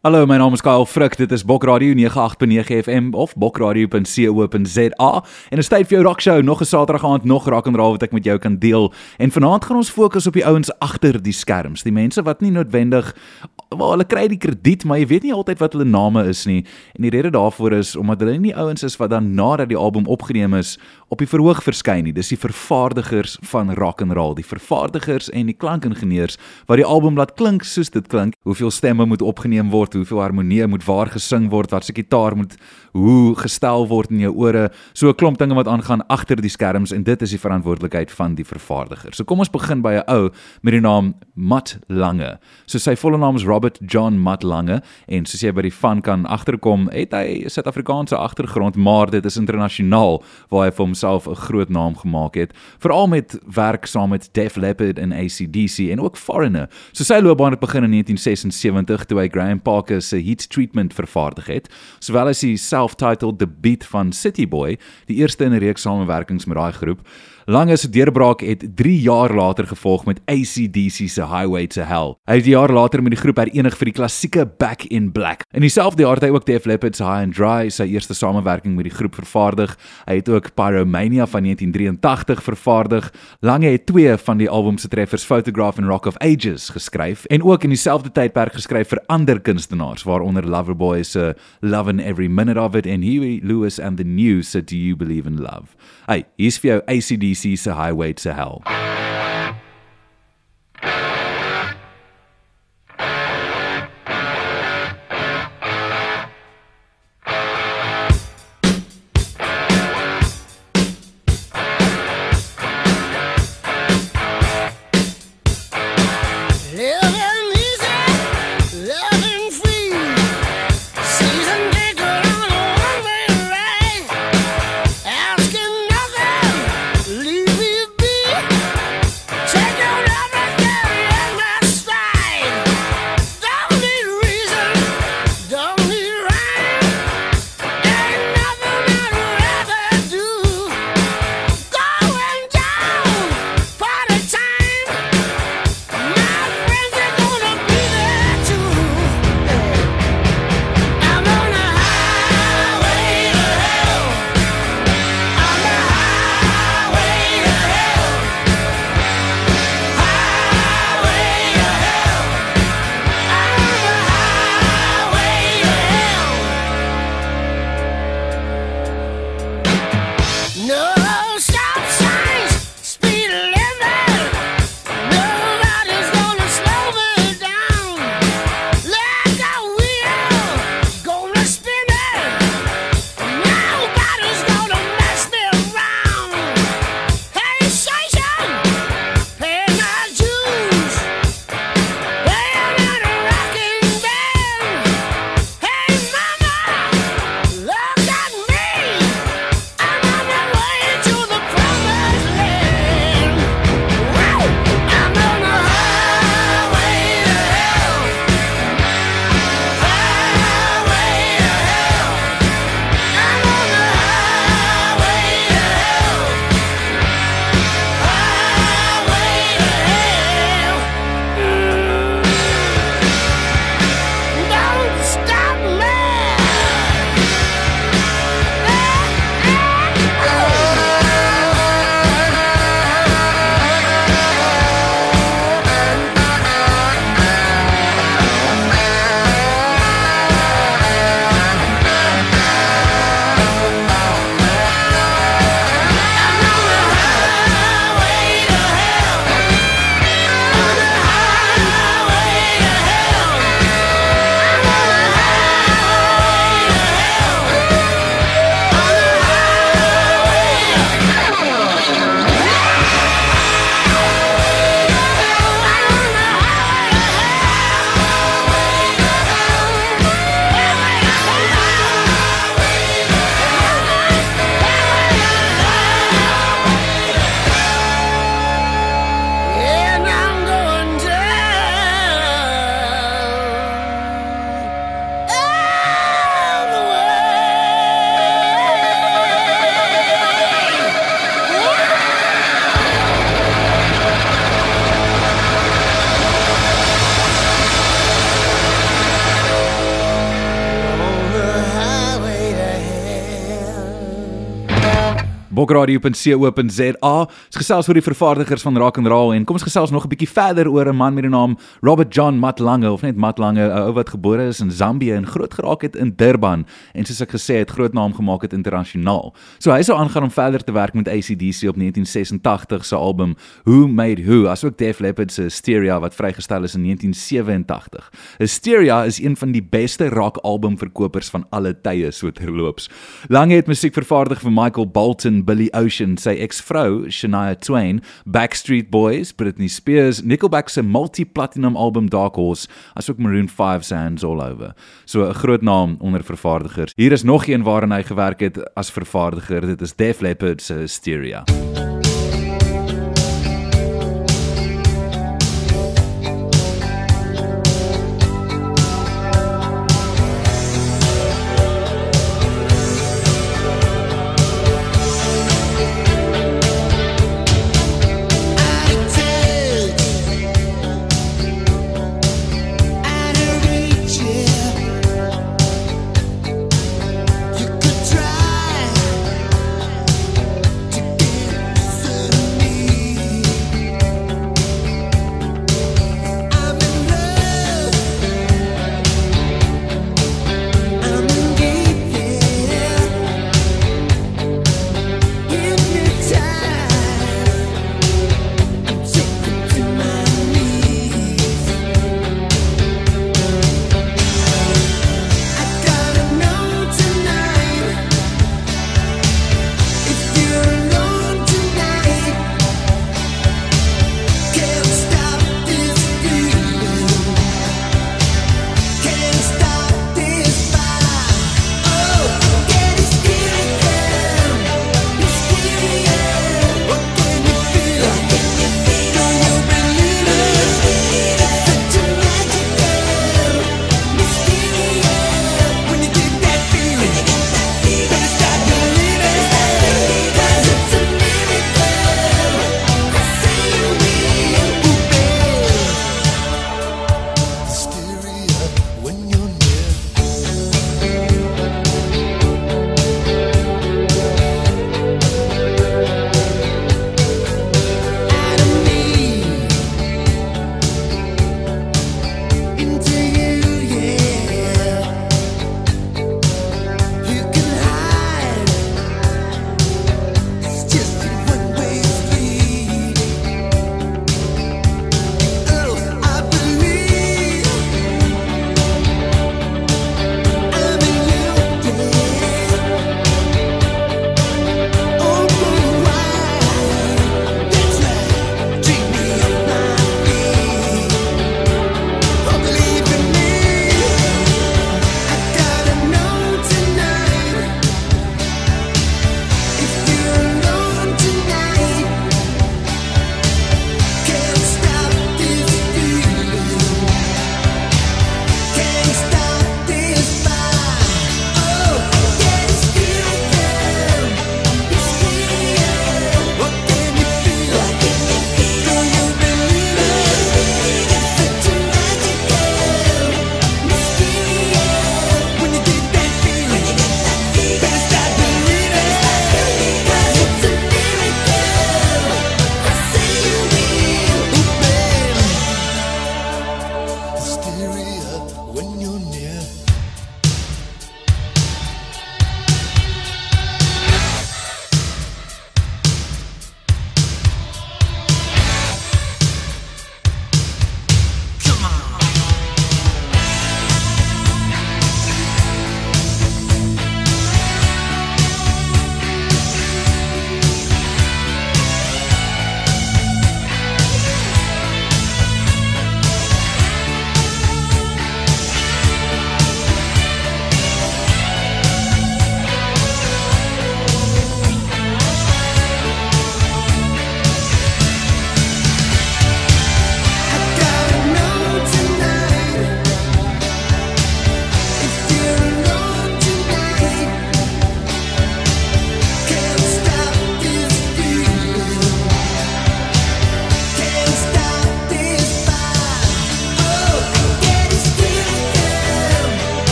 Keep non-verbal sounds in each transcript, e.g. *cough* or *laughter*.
Hallo, my naam is Kyle Frik. Dit is Bokradio 98.9 FM of bokradio.co.za. En 'n tyd vir jou rock show, nog 'n Saterdag aand, nog rock and roll wat ek met jou kan deel. En vanaand gaan ons fokus op die ouens agter die skerms, die mense wat nie noodwendig waar hulle kry die krediet, maar jy weet nie altyd wat hulle name is nie. En die rede daarvoor is omdat hulle nie ouens is wat dan nadat die album opgeneem is op die verhoog verskyn nie. Dis die vervaardigers van rock and roll, die vervaardigers en die klankingenieurs wat die album laat klink soos dit klink. Hoeveel stemme moet opgeneem word? hoeveel harmonie moet waar gesing word, wat se gitaar moet hoe gestel word in jou ore, so 'n klomp dinge wat aangaan agter die skerms en dit is die verantwoordelikheid van die vervaardiger. So kom ons begin by 'n ou met die naam Matt Lange. So sy volle naam is Robert John Matt Lange en soos jy by die van kan agterkom, het hy 'n Suid-Afrikaanse agtergrond, maar dit is internasionaal waar hy vir homself 'n groot naam gemaak het, veral met werk saam met Def Leppard en AC/DC en ook Foreigner. So sy loopbaan het begin in 1976 toe hy Graham Parker se Heat Treatment vervaardig het, sowel as hy self-titled Beat van City Boy, die eerste in 'n reeks samewerkings met daai groep. Lange se deurbraak het 3 jaar later gevolg met ACDC se Highway to Hell. Hy het jaar later met die groep herenig vir die klassieke Back in Black. In dieselfde jaar het hy ook Def Leppard se High and Dry, sy eerste samewerking met die groep vervaardig. Hy het ook Pyromania van 1983 vervaardig. Lange het twee van die album se treffers Photograph en Rock of Ages geskryf en ook in dieselfde tydperk geskryf vir ander kunstenaars waaronder Loverboy se Love in Every Minute of It en Huey Lewis and the News se Do You Believe in Love. Hey, hier's vir jou ACDC se Highway to Hell. bokradio.co.za. Ons gesels oor die vervaardigers van rock and roll en kom ons gesels nog 'n bietjie verder oor 'n man met die naam Robert John Matlange of net Matlange, 'n ou wat gebore is in Zambië en groot geraak het in Durban en soos ek gesê het, groot naam gemaak het internasionaal. So hy sou aangaan om verder te werk met ACDC op 1986 se album Who Made Who, asook Def Leppard se Hysteria wat vrygestel is in 1987. Hysteria is een van die beste rock albumverkopers van alle tye so terloops. Lange het musiek vervaardig vir Michael Bolton, Billy Ocean, sy eksvrou Shania Twain, Backstreet Boys, Britney Spears, Nickelback se multi-platinum album Dark Horse, asook Maroon 5 se Hands All Over. So 'n groot naam onder vervaardigers. Hier is nog een waarin hy gewerk het as vervaardiger. Dit is Def Leppard se Hysteria.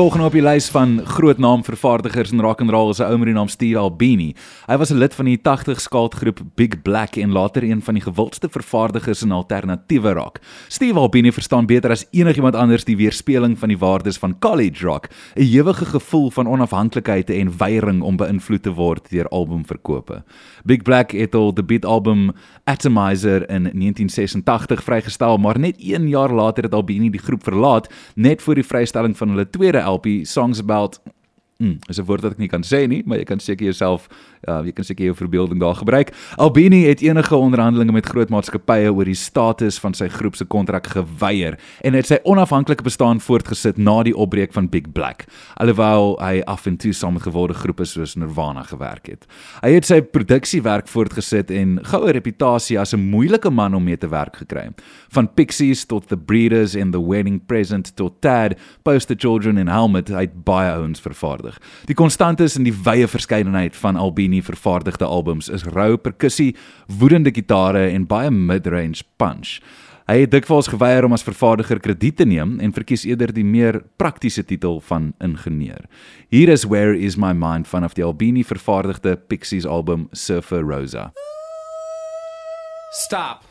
Volgende op die lys van groot naam vervaardigers in rock and roll is 'n ou met die naam Steve Albini. Hy was 'n lid van die 80 skaatgroep Big Black en later een van die gewildste vervaardigers in alternatiewe rock. Steve Albini verstaan beter as enigiemand anders die weerspieëling van die waardes van college rock, 'n ewige gevoel van onafhanklikheid en weiering om beïnvloed te word deur albumverkope. Big Black het al die beat album Atomizer in 1986 vrygestel, maar net 1 jaar later het Albini die groep verlaat net voor die vrystelling van hulle tweede LP Songs About Mm, is 'n woord wat ek nie kan sê nie, maar jy kan seker jouself uh, jy kan seker jou verbeelding daar gebruik. Albini het enige onderhandelinge met groot maatskappye oor die status van sy groep se kontrak geweier en het sy onafhanklike bestaan voortgesit na die opbreek van Big Black. Alhoewel hy af en toe saam met gewilde groepe soos Nirvana gewerk het. Hy het sy produksiewerk voortgesit en goue reputasie as 'n moeilike man om mee te werk gekry. Van Pixies tot The Breeders en The Wedding Present tot Tad, Poster Children en Helmet, het baie ouens vervaardig. Die konstantes in die wye verskeidenheid van Albini vervaardigde albums is rou perkussie, woedende gitare en baie mid-range punch. Hy het dikwels geweier om as vervaardiger krediet te neem en verkies eerder die meer praktiese titel van ingenieur. Hier is Where is my mind van of die Albini vervaardigde Pixies album Surfer Rosa. Stop.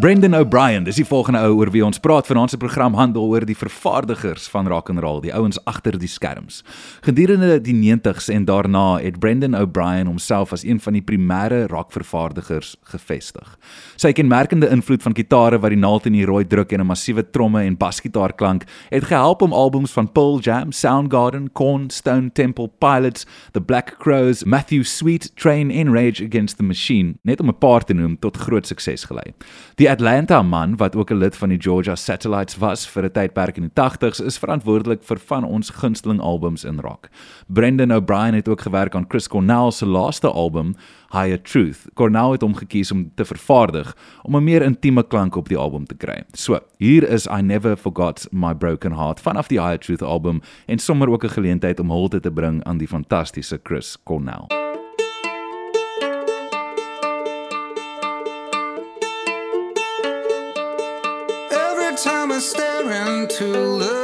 Brendan O'Brien, dis die volgende ou oor wie ons praat. Vanaand se program handel oor die vervaardigers van rock and roll, die ouens agter die skerms. Gedurende die 90s en daarna het Brendan O'Brien homself as een van die primêre rockvervaardigers gevestig. Sy kenmerkende invloed van gitare wat die naald in die rooi druk en 'n massiewe tromme en basgitaarklank het gehelp om albums van Pearl Jam, Soundgarden, Korn, Stone Temple Pilots, The Black Crowes, Matthew Sweet, Train en Rage Against the Machine, net om 'n paar te noem, tot groot sukses gelei. Die Atlanta man wat ook 'n lid van die Georgia Satellites was vir 'n tydperk in die 80s is verantwoordelik vir van ons gunsteling albums in rock. Brendan O'Brien het ook gewerk aan Chris Cornell se laaste album, Higher Truth. Cornell het hom gekies om te vervaardig om 'n meer intieme klank op die album te kry. So, hier is I Never Forgot My Broken Heart vanaf die Higher Truth album en sommer ook 'n geleentheid om hulde te bring aan die fantastiese Chris Cornell. to look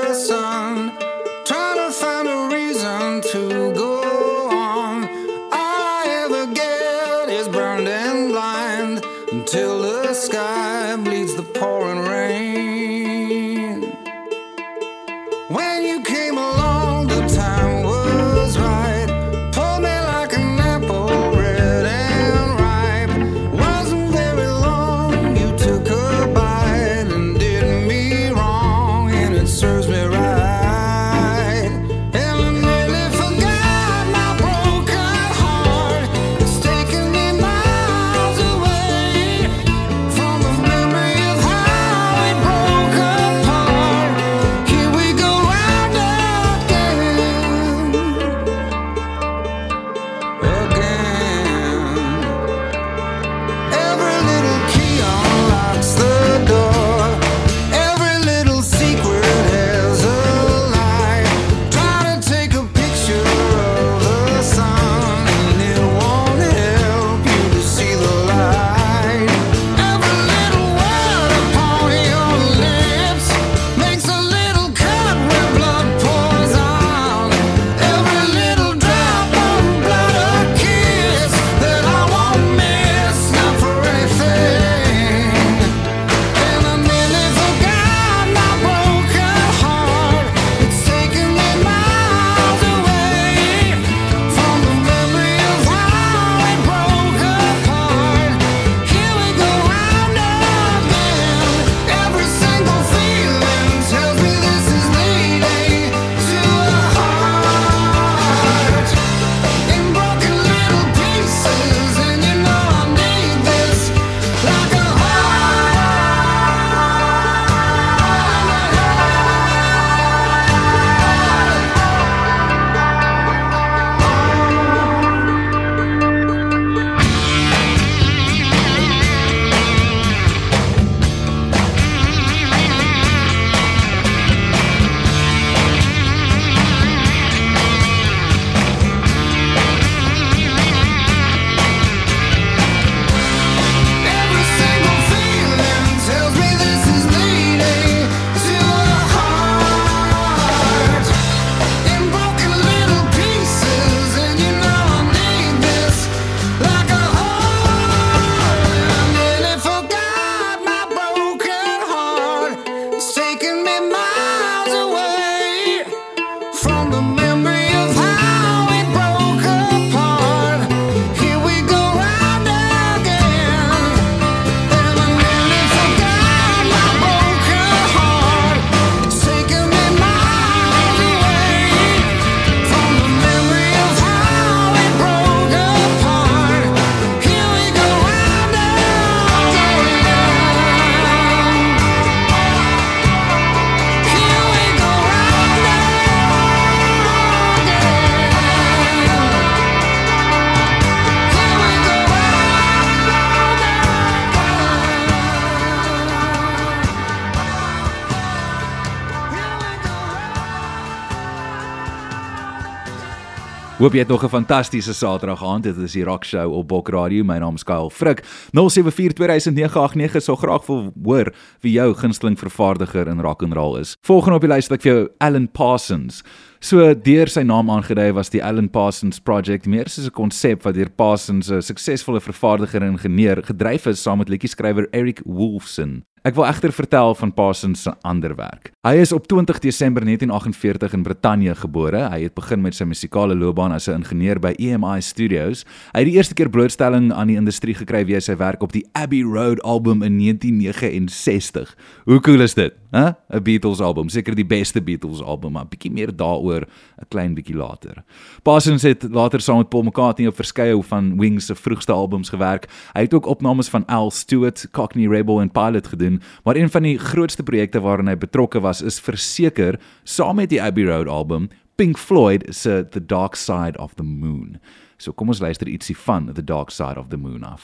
Hoop jy het nog 'n fantastiese Saterdag aand. Dit is die Rock Show op Bok Radio. My naam is Kyle Frik. 07420989 sou graag wil hoor wie jou gunsteling vervaardiger in rock and roll is. Volgende op die lys het ek vir jou Alan Parsons. So deur sy naam aangedui was die Alan Parsons Project meer soos 'n konsep wat deur Parsons 'n suksesvolle vervaardiger en ingenieur gedryf is saam met liedjie-skrywer Eric Wolfson. Ek wil egter vertel van Parsons se ander werk. Hy is op 20 Desember 1948 in Brittanje gebore. Hy het begin met sy musikale loopbaan as 'n ingenieur by EMI Studios. Hy het die eerste keer blootstelling aan die industrie gekry via sy werk op die Abbey Road album in 1969. Hoe cool is dit? Hè? 'n Beatles album, seker die beste Beatles album, maar bietjie meer daaroor 'n klein bietjie later. Parsons het later saam met Paul McCartney op verskeie van Wings se vroegste albums gewerk. Hy het ook opnames van Al Stewart, Cockney Rebel en Pilot gedoen, maar een van die grootste projekte waaraan hy betrokke was is verseker saam met die Abbey Road album Pink Floyd se The Dark Side of the Moon. So kom ons luister ietsie van The Dark Side of the Moon af.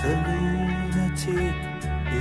The lunatic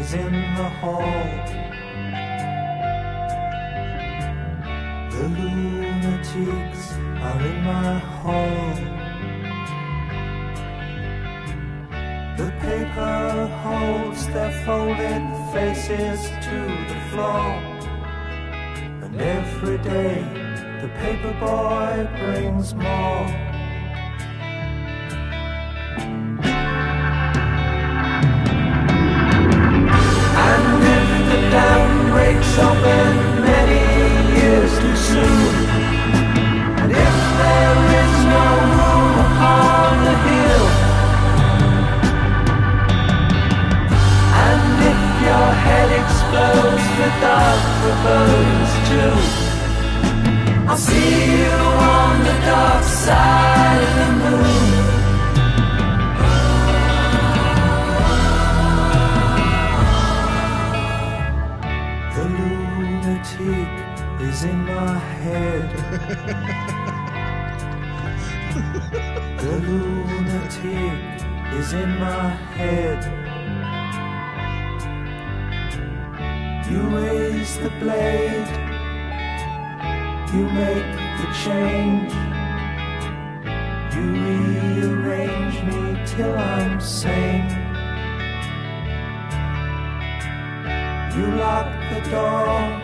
is in the hall. The lunatics are in my hall. The paper holds their folded faces to the floor. And every day the paper boy brings more. Open many years too soon, and if there is no room upon the hill, and if your head explodes with dark bones too, I'll see you on the dark side of the moon. The lunatic is in my head. You raise the blade, you make the change. You rearrange me till I'm sane. You lock the door,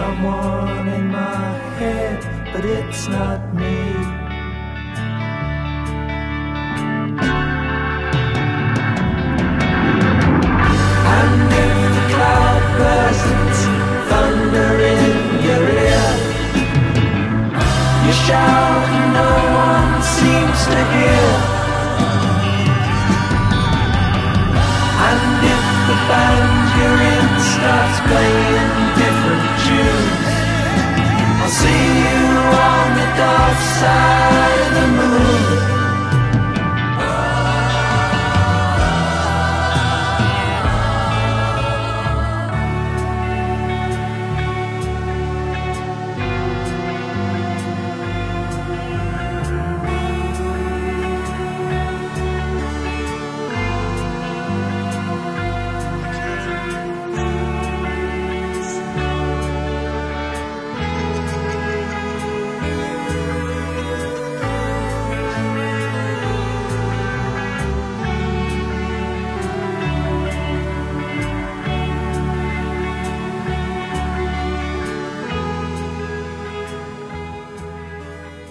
someone in my head, but it's not me.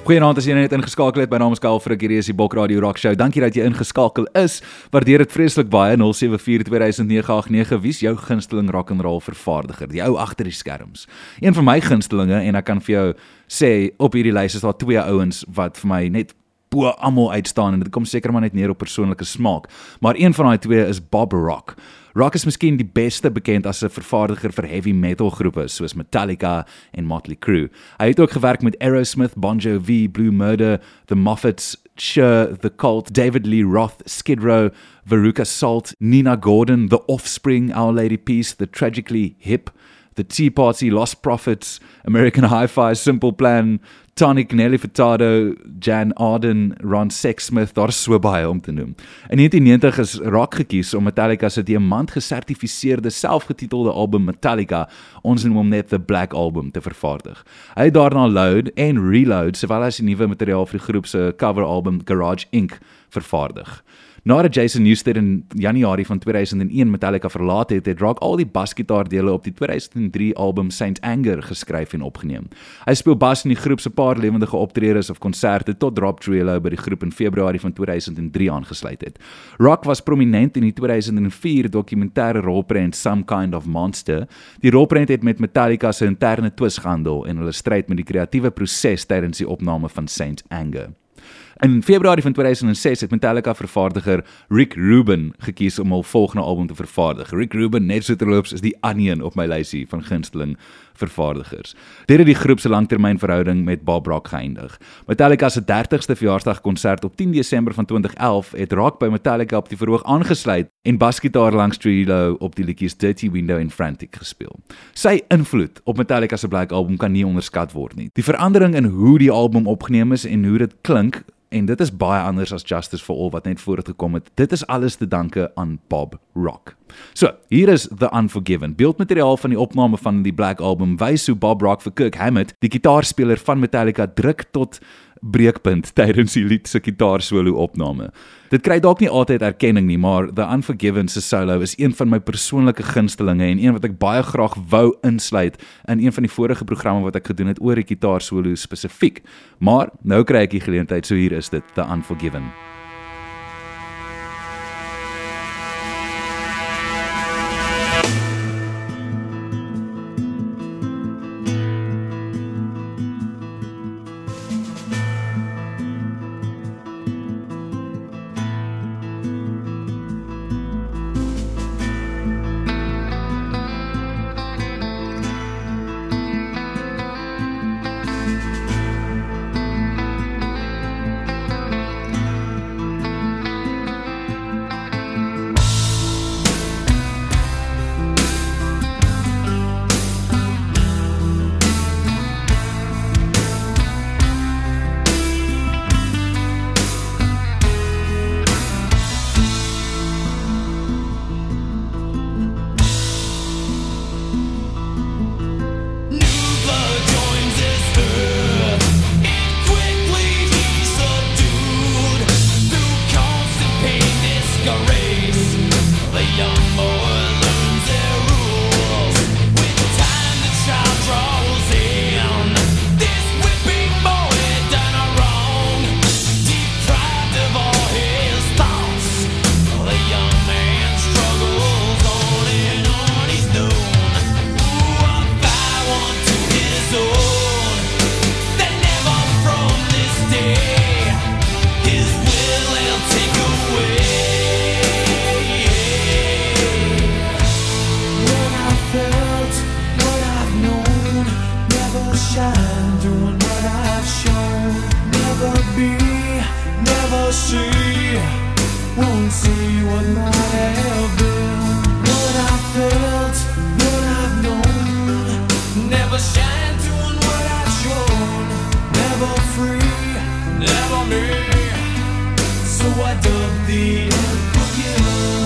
Goeienaand as jy net ingeskakel het. My naam is Kyle Frik hier is die Bok Radio Rock Show. Dankie dat jy ingeskakel is. Waardeer dit vreeslik baie. 07420989 wie's jou gunsteling rock and roll vervaardiger? Die ou agter die skerms. Een van my gunstelinge en ek kan vir jou sê op hierdie lys is daar twee ouens wat vir my net bo almal uitstaan en dit kom seker maar net neer op persoonlike smaak. Maar een van daai twee is Bob Rock. Rock is miskien die beste bekend as 'n vervaardiger vir heavy metal groepe soos Metallica en Motley Crue. Hy het ook gewerk met Aerosmith, Bon Jovi, Blue Murder, The Moffats, Cher, The Cult, David Lee Roth, Skid Row, Veruca Salt, Nina Gordon, The Offspring, Our Lady Peace, The Tragically Hip, The Tea Party, Lost Prophets, American Hi-Fi, Simple Plan, Tonic, Nelly Furtado, Jan Arden, Ron Sexsmith, daar so baie om te noem. In 1990 is Rock gekies om Metallica se diamant gesertifiseerde selfgetitelde album Metallica, ons noem hom net The Black Album, te vervaardig. Hy het daarna Load en Reload, sowel as die nuwe materiaal vir die groep se cover album Garage Inc vervaardig. Nadat Jason Newsted in Januarie van 2001 Metallica verlaat het, het Rock al die basgitaardele op die 2003 album Saint Anger geskryf en opgeneem. Hy speel bas in die groep se paar lewendige optredes of konserte tot Drop Trailer by die groep in Februarie van 2003 aangesluit het. Rock was prominent in die 2004 dokumentêre rolprent Some Kind of Monster. Die rolprent het met Metallica se interne twis gehandel en hulle stryd met die kreatiewe proses tydens die opname van Saint Anger. In Februarie van 2006 het Metallica vervaardiger Rick Rubin gekies om hul volgende album te vervaardig. Rick Rubin, net so terloops, is die onion op my lysie van gunsteling vervaardigers. Dit het die groep se langtermynverhouding met Bob Rock geëindig. Metallica se 30ste verjaarsdag konsert op 10 Desember van 2011 het Rock by Metallica op die verhoog aangesluit en basgitaar langs Trujillo op die liedjies Dirty Window en Frantic gespeel. Sy invloed op Metallica se Black Album kan nie onderskat word nie. Die verandering in hoe die album opgeneem is en hoe dit klink en dit is baie anders as Justice for All wat net voortgekom het. Dit is alles te danke aan Bob Rock. So, hier is The Unforgiven. Beeldmateriaal van die opname van die Black Album wys hoe Bob Rock vir Kirk Hammett, die gitaarspeler van Metallica, druk tot breekpunt *laughs* tydens die lied se gitaarsolo opname. Dit kry dalk nie altyd erkenning nie, maar The Unforgiven se solo is een van my persoonlike gunstelinge en een wat ek baie graag wou insluit in een van die vorige programme wat ek gedoen het oor die gitaarsolo spesifiek. Maar nou kry ek die geleentheid, so hier is dit, The Unforgiven. so I dumped the end.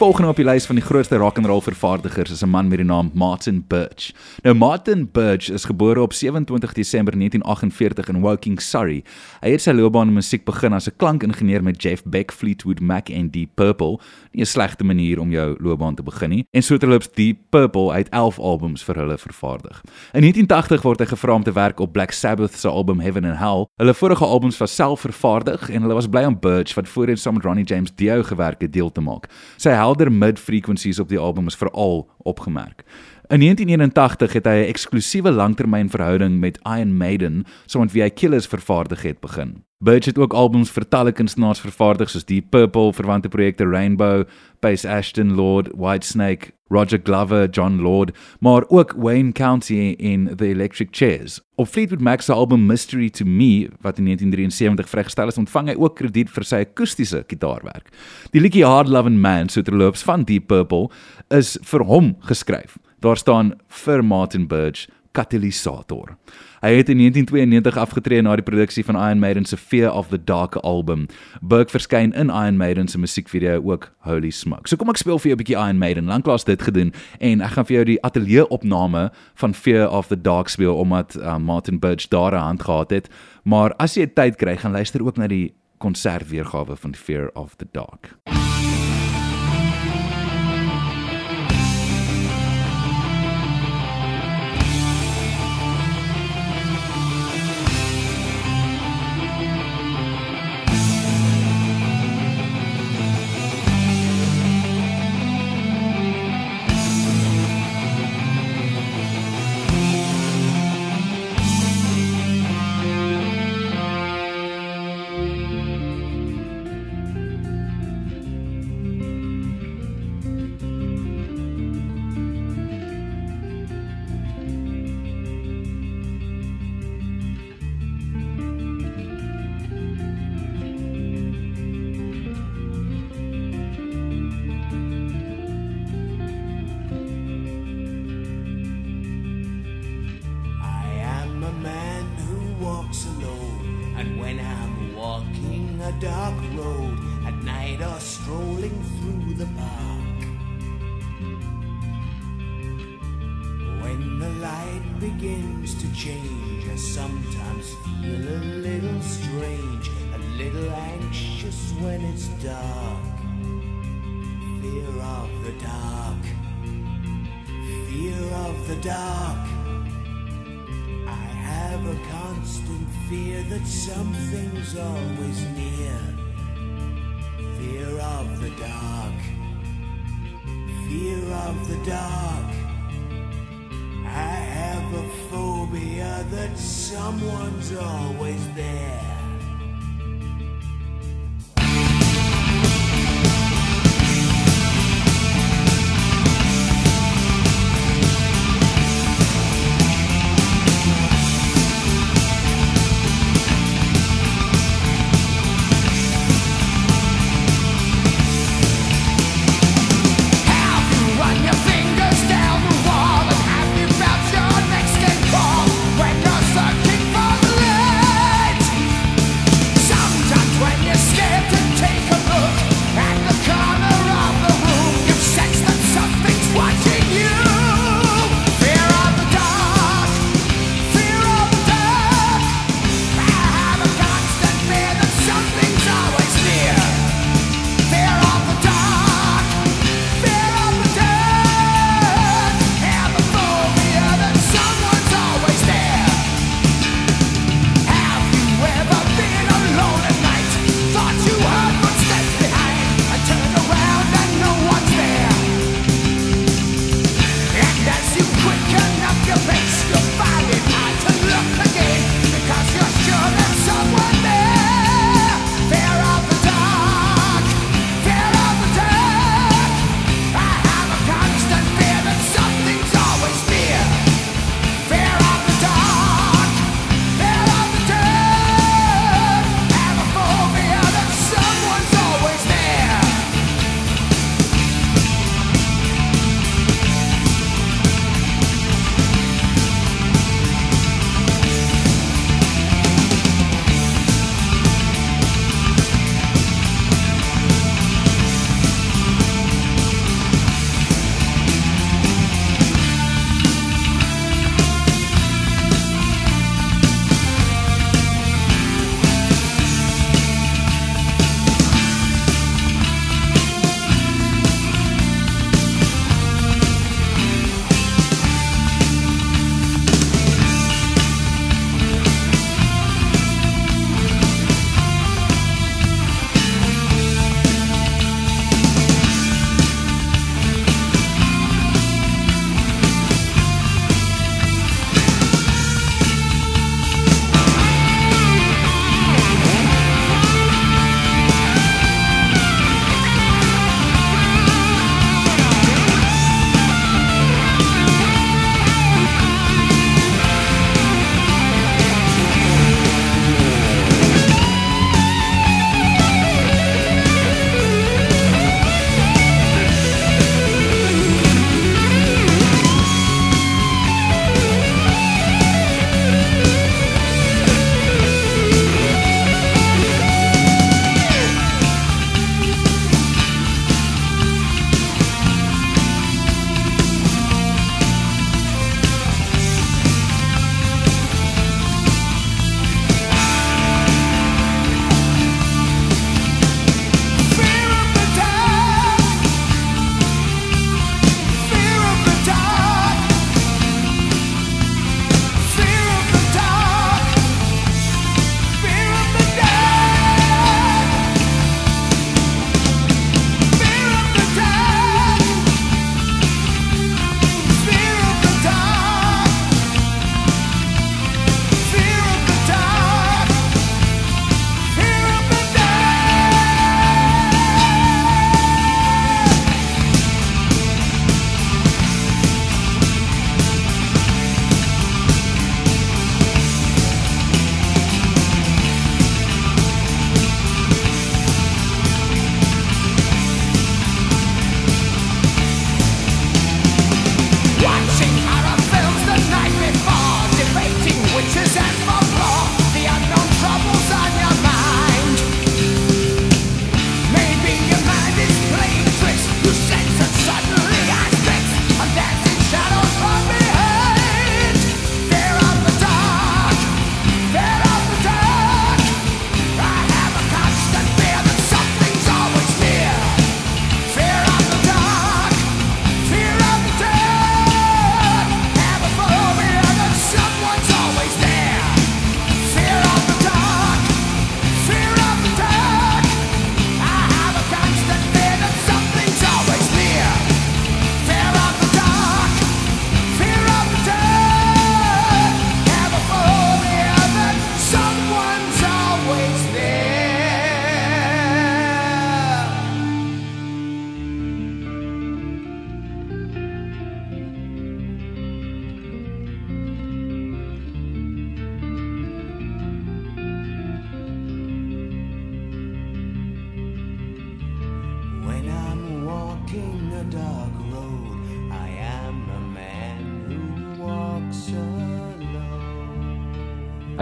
Volgende op die lys van die grootste rock and roll vervaardigers is 'n man met die naam Martin Birch. Nou Martin Birch is gebore op 27 Desember 1948 in Woking, Surrey. Hy het sy loopbaan in musiek begin as 'n klankingenieur met Jeff Beck, Fleetwood Mac en Deep Purple. Nie 'n slegte manier om jou loopbaan te begin nie. En soterloops Deep Purple het 11 albums vir hulle vervaardig. In 1980 word hy gevra om te werk op Black Sabbath se album Heaven and Hell. Hulle vorige albums was self vervaardig en hulle was bly om Birch wat voorheen saam met Ronnie James Dio gewerk het deel te maak. Sy helder mid-frequencies op die album is veral opgemerk. In 1981 het hy 'n eksklusiewe langtermynverhouding met Iron Maiden, met wie hy Killers vervaardig het begin. Birch het ook albums vir talle kunstenaars vervaardig soos Deep Purple, verwante projekte Rainbow, Pace Ashton, Lord, Whitesnake, Roger Glover, John Lord, maar ook Wayne County en The Electric Chairs. Op Fleetwood Mac se album Mystery to Me, wat in 1973 vrygestel is, ontvang hy ook krediet vir sy akoestiese gitaarwerk. Die liedjie Hard Lovin' Man, so terloops van Deep Purple, is vir hom geskryf. Daar staan vir Martin Birch Katalysator. Hy het in 1992 afgetree na die produksie van Iron Maiden se Fear of the Dark album. Burke verskyn in Iron Maiden se musiekvideo ook Holy Smoke. So kom ek speel vir jou 'n bietjie Iron Maiden. Lanklaas dit gedoen en ek gaan vir jou die ateljee opname van Fear of the Dark speel omdat uh, Martin Birch daar 'n hand gehad het. Maar as jy tyd kry, gaan luister ook na die konsertweergawe van Fear of the Dark. Never is always near. Fear of the dark, fear of the dark. I have a phobia that someone's always.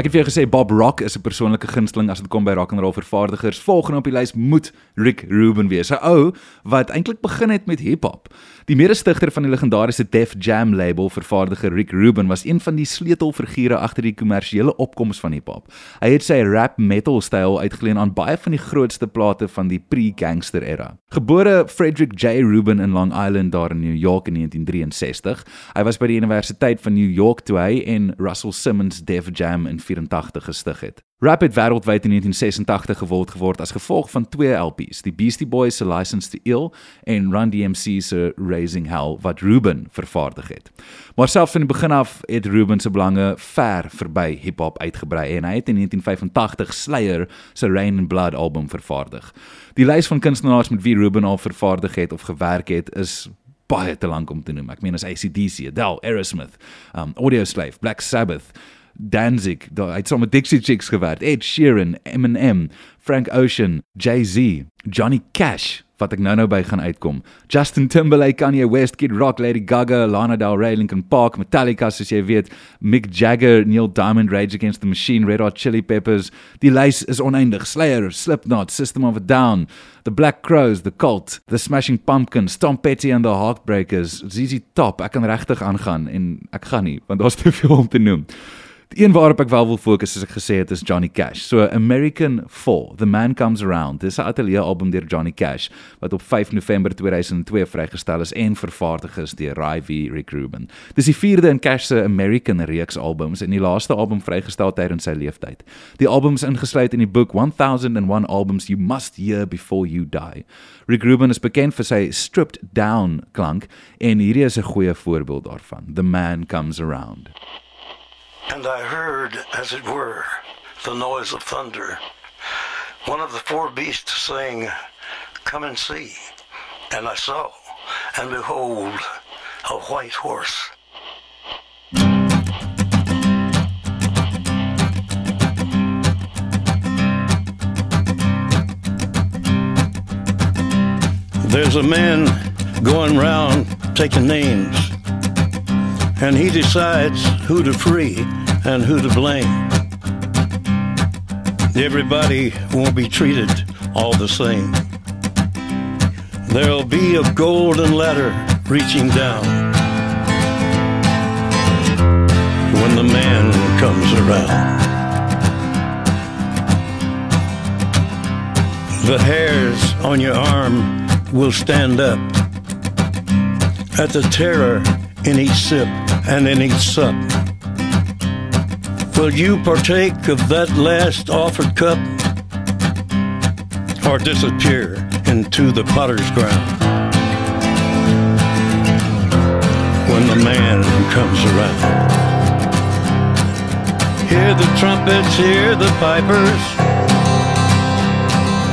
Het vir jou gesê Bob Rock is 'n persoonlike gunsteling as dit kom by rock and roll vervaardigers. Volgende op die lys moet Rick Rubin wees. 'n Ou wat eintlik begin het met hip-hop. Die mede-stigter van die legendariese Def Jam label, vervaardiger Rick Rubin, was een van die sleutelfigure agter die kommersiële opkoms van hip-hop. Hy het sy rap metal styl uitgeleen aan baie van die grootste plate van die pre-gangster era. Gebore Frederick J Rubin in Long Island daar in New York in 1963. Hy was by die Universiteit van New York toe hy en Russell Simmons Def Jam in 84 gestig het. Rap het wêreldwyd in 1986 geword geword as gevolg van twee LP's, die Beastie Boys se License to Ill en Run DMC se Raising Hell wat Rubin vervaardig het. Maar selfs van die begin af het Rubin se belange ver verby hip-hop uitgebrei en hy het in 1985 Slayer se Rain and Blood album vervaardig. Die lys van kunstenaars met wie Rubin al vervaardig het of gewerk het is baie te lank om te noem. Ek meen as ACDC, Adele, Aerosmith, um Audioslave, Black Sabbath, Danzig, daar het saam met Dixie Chicks gewerk, Ed Sheeran, Eminem, Frank Ocean, Jay-Z, Johnny Cash wat ek nou-nou by gaan uitkom. Justin Timberlake, Kanye West, Kid Rock, Lady Gaga, Lana Del Rey, Linkin Park, Metallica soos jy weet, Mick Jagger, Neil Diamond, Rage Against the Machine, Red Hot Chili Peppers. Die lys is oneindig. Slayer, Slipknot, System of a Down, The Black Crowes, The Cult, The Smashing Pumpkins, Tom Petty and the Heartbreakers, ZZ Top. Ek kan regtig aangaan en ek gaan nie want daar's te veel om te noem. Die een waarop ek wel wil fokus soos ek gesê het is Johnny Cash. So American 4, The Man Comes Around. Dis 'n ateljee album deur Johnny Cash wat op 5 November 2002 vrygestel is en vervaardig is deur Ry V Rick Rubin. Dis die vierde in Cash se American reeks albums en die laaste album vrygestel tydens sy lewenstyd. Die albums ingesluit in die boek 1001 Albums You Must Hear Before You Die. Rick Rubin is bekend vir sy stripped down klank en hierdie is 'n goeie voorbeeld daarvan. The Man Comes Around. And I heard, as it were, the noise of thunder. One of the four beasts saying, Come and see. And I saw, and behold, a white horse. There's a man going round taking names and he decides who to free and who to blame. Everybody won't be treated all the same. There'll be a golden ladder reaching down when the man comes around. The hairs on your arm will stand up at the terror in each sip and in each sup. Will you partake of that last offered cup or disappear into the potter's ground when the man comes around? Hear the trumpets, hear the pipers,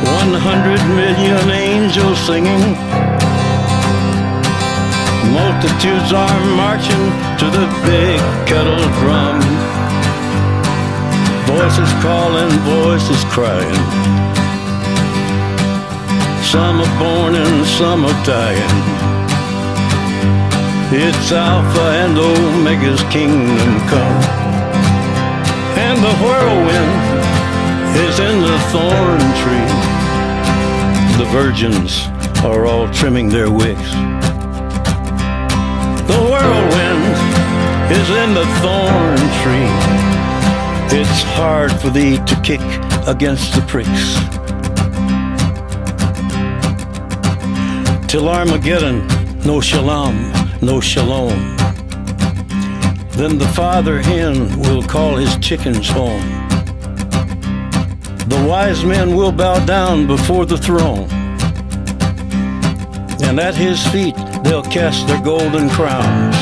100 million angels singing. Multitudes are marching to the big kettle drum. Voices calling, voices crying. Some are born and some are dying. It's Alpha and Omega's kingdom come. And the whirlwind is in the thorn tree. The virgins are all trimming their wicks. Whirlwind is in the thorn tree. It's hard for thee to kick against the pricks. Till Armageddon, no shalom, no shalom. Then the father hen will call his chickens home. The wise men will bow down before the throne. And at his feet they'll cast their golden crowns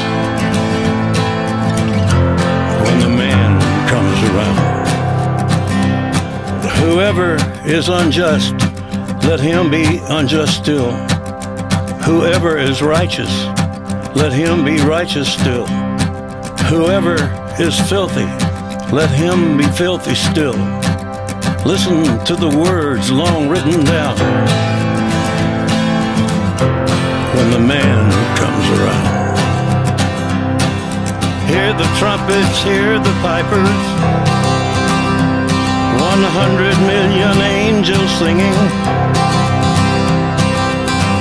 when the man comes around. Whoever is unjust, let him be unjust still. Whoever is righteous, let him be righteous still. Whoever is filthy, let him be filthy still. Listen to the words long written down. When the man comes around. Hear the trumpets, hear the pipers. One hundred million angels singing.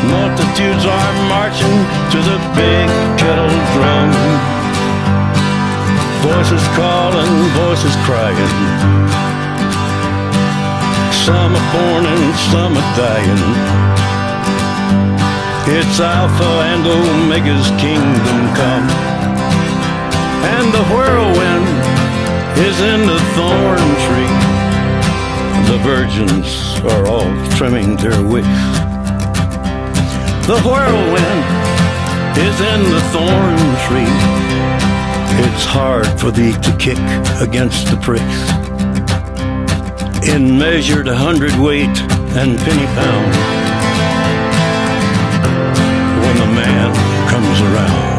Multitudes are marching to the big kettle drum. Voices calling, voices crying. Some are born and some are dying. It's Alpha and Omega's kingdom come. And the whirlwind is in the thorn tree. The virgins are all trimming their wicks. The whirlwind is in the thorn tree. It's hard for thee to kick against the pricks. In measured a hundredweight and penny pound. When the man comes around.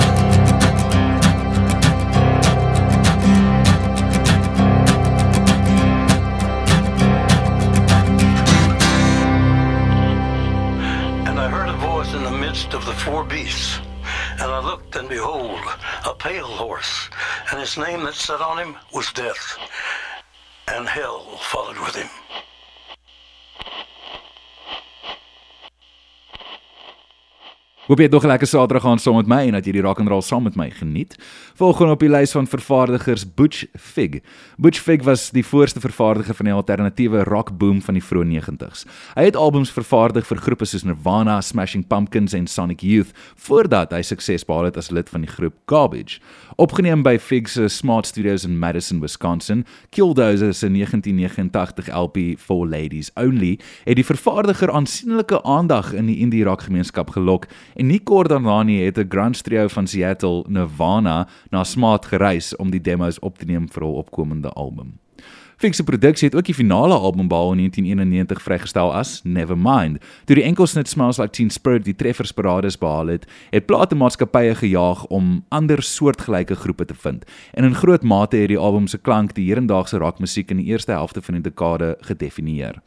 His name that sat on him was Death. And hell followed with him. Hoop jy het nog 'n lekker Saterdag aan saam met my en dat jy die rock and roll saam met my geniet. Volgende op die lys van vervaardigers Butch Vig. Butch Vig was die voorste vervaardiger van die alternatiewe rock boom van die vroeë 90's. Hy het albums vervaardig vir groepe soos Nirvana, Smashing Pumpkins en Sonic Youth voordat hy sukses behaal het as lid van die groep Garbage. Opgeneem by Fig se Smart Studios in Madison, Wisconsin, Killdozer se 1989 LP For Ladies Only het die vervaardiger aansienlike aandag in die indie rock gemeenskap gelok en nie kort daarna nie het 'n grunge trio van Seattle, Nirvana, na Smart gereis om die demos op te neem vir hul opkomende album. Fix se produksie het ook die finale album behaal in 1991 vrygestel as Nevermind. Toe die enkelsnit Smells Like Teen Spirit die treffersparades behaal het, het platemaatskappye gejaag om ander soortgelyke groepe te vind. En in groot mate het die album se klank die hedendaagse rockmusiek in die eerste helfte van die dekade gedefinieer.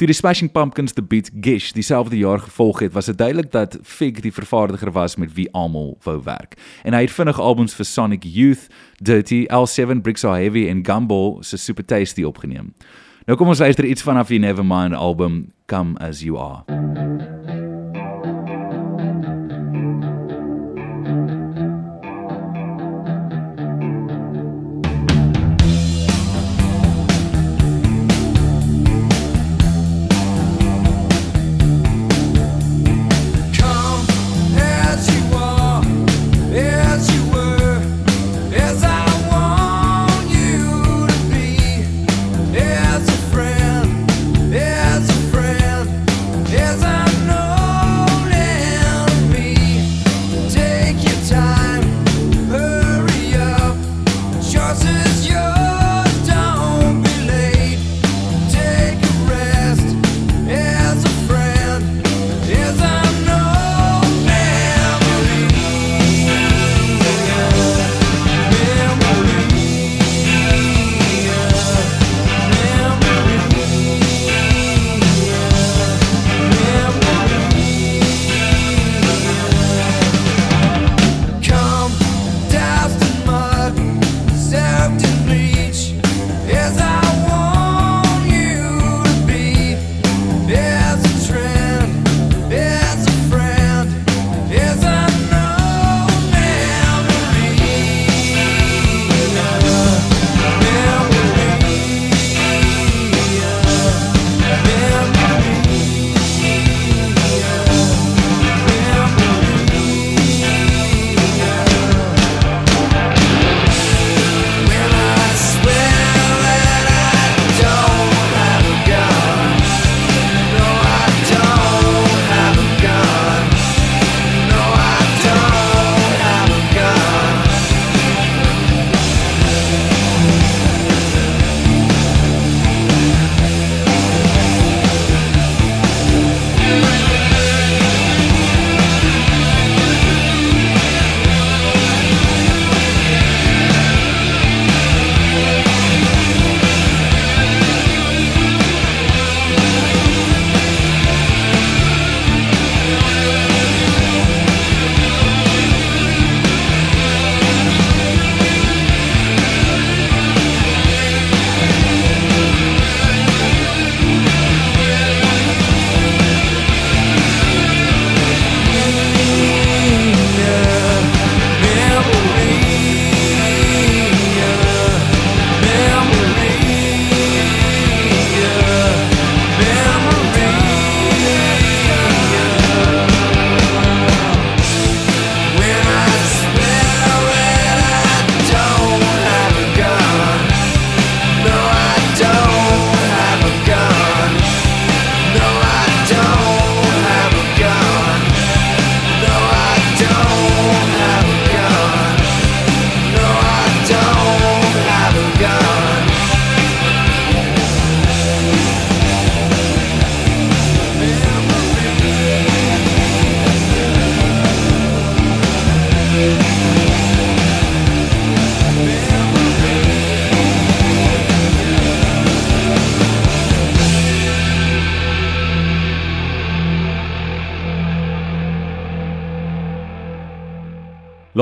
Toe die Smashing Pumpkins die beat Gish dieselfde jaar gevolg het, was dit duidelik dat Fig die vervaardiger was met wie almal wou werk. En hy het vinnig albums vir Sonic Youth, Dirty, L7 Bricks Are Heavy en Gumball se Super Tasty opgeneem. Nou kom ons luister iets vanaf die Nevermind album Come As You Are.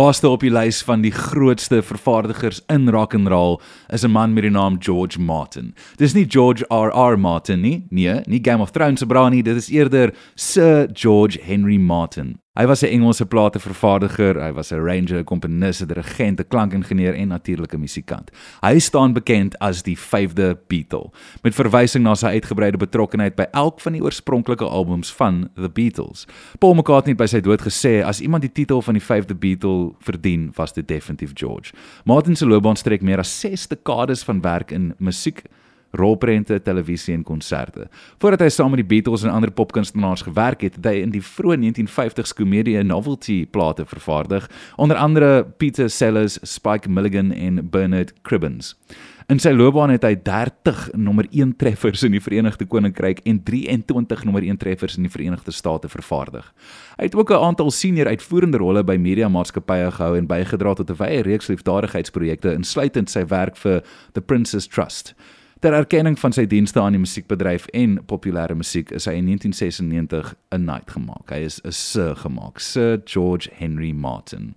Laaste op die lys van die grootste vervaardigers in rock and roll is 'n man met die naam George Martin. Dis nie George R.R. Martin nie, nee, nie Game of Thrones se bra nie, dit is eerder Sir George Henry Martin. Hy was 'n Engelse platevervaardiger, hy was 'n arranger, komponis, 'n dirigent, 'n klankingenieur en natuurlike musikant. Hy staan bekend as die 5de Beatle, met verwysing na sy uitgebreide betrokkeheid by elk van die oorspronklike albums van The Beatles. Paul McCartney het by sy dood gesê as iemand die titel van die 5de Beatle verdien, was dit definitief George. Martin se loopbaan strek meer as 6 dekades van werk in musiek rolprente, televisie en konserte. Voordat hy saam met die Beatles en ander popkunstenaars gewerk het, het hy in die vroeë 1950s komedie en novelty plate vervaardig, onder andere Peter Sellers, Spike Milligan en Bernard Cribbins. In sy loopbaan het hy 30 nommer 1 treffers in die Verenigde Koninkryk en 23 nommer 1 treffers in die Verenigde State vervaardig. Hy het ook 'n aantal senior uitvoerende rolle by mediamaatskappye gehou en bygedra tot 'n wye reeks liefdadigheidsprojekte insluitend sy werk vir The Princess Trust. Ter erkenning van sy dienste aan die musiekbedryf en populêre musiek is hy in 1996 'n knight gemaak. Hy is 'n sir gemaak, Sir George Henry Martin.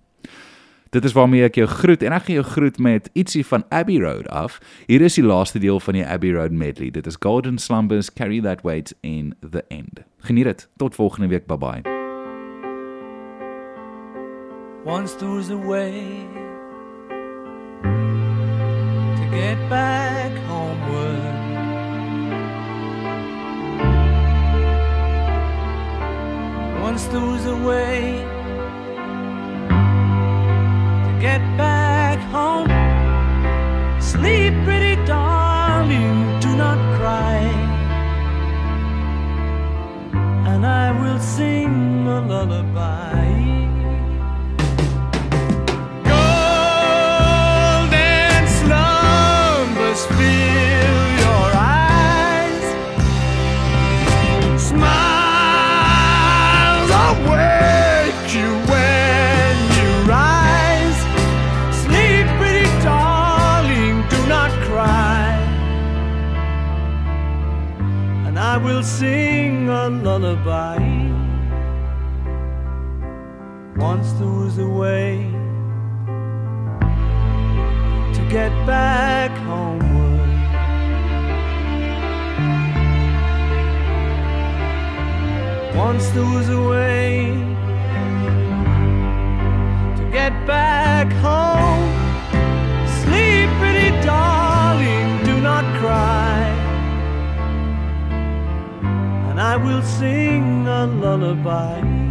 Dit is waarmee ek jou groet en ek gaan jou groet met ietsie van Abbey Road af. Hier is die laaste deel van die Abbey Road medley. Dit is Golden Slumbers, Carry That Weight in the End. Geniet dit. Tot volgende week. Bye bye. Once there was a way to get back Once was a way to get back home. Sleep, pretty darling, do not cry. And I will sing a lullaby. Golden slumbers fill will sing a lullaby once there was a way to get back homeward. Once there was a way to get back home. Sleep, pretty dark. lullaby.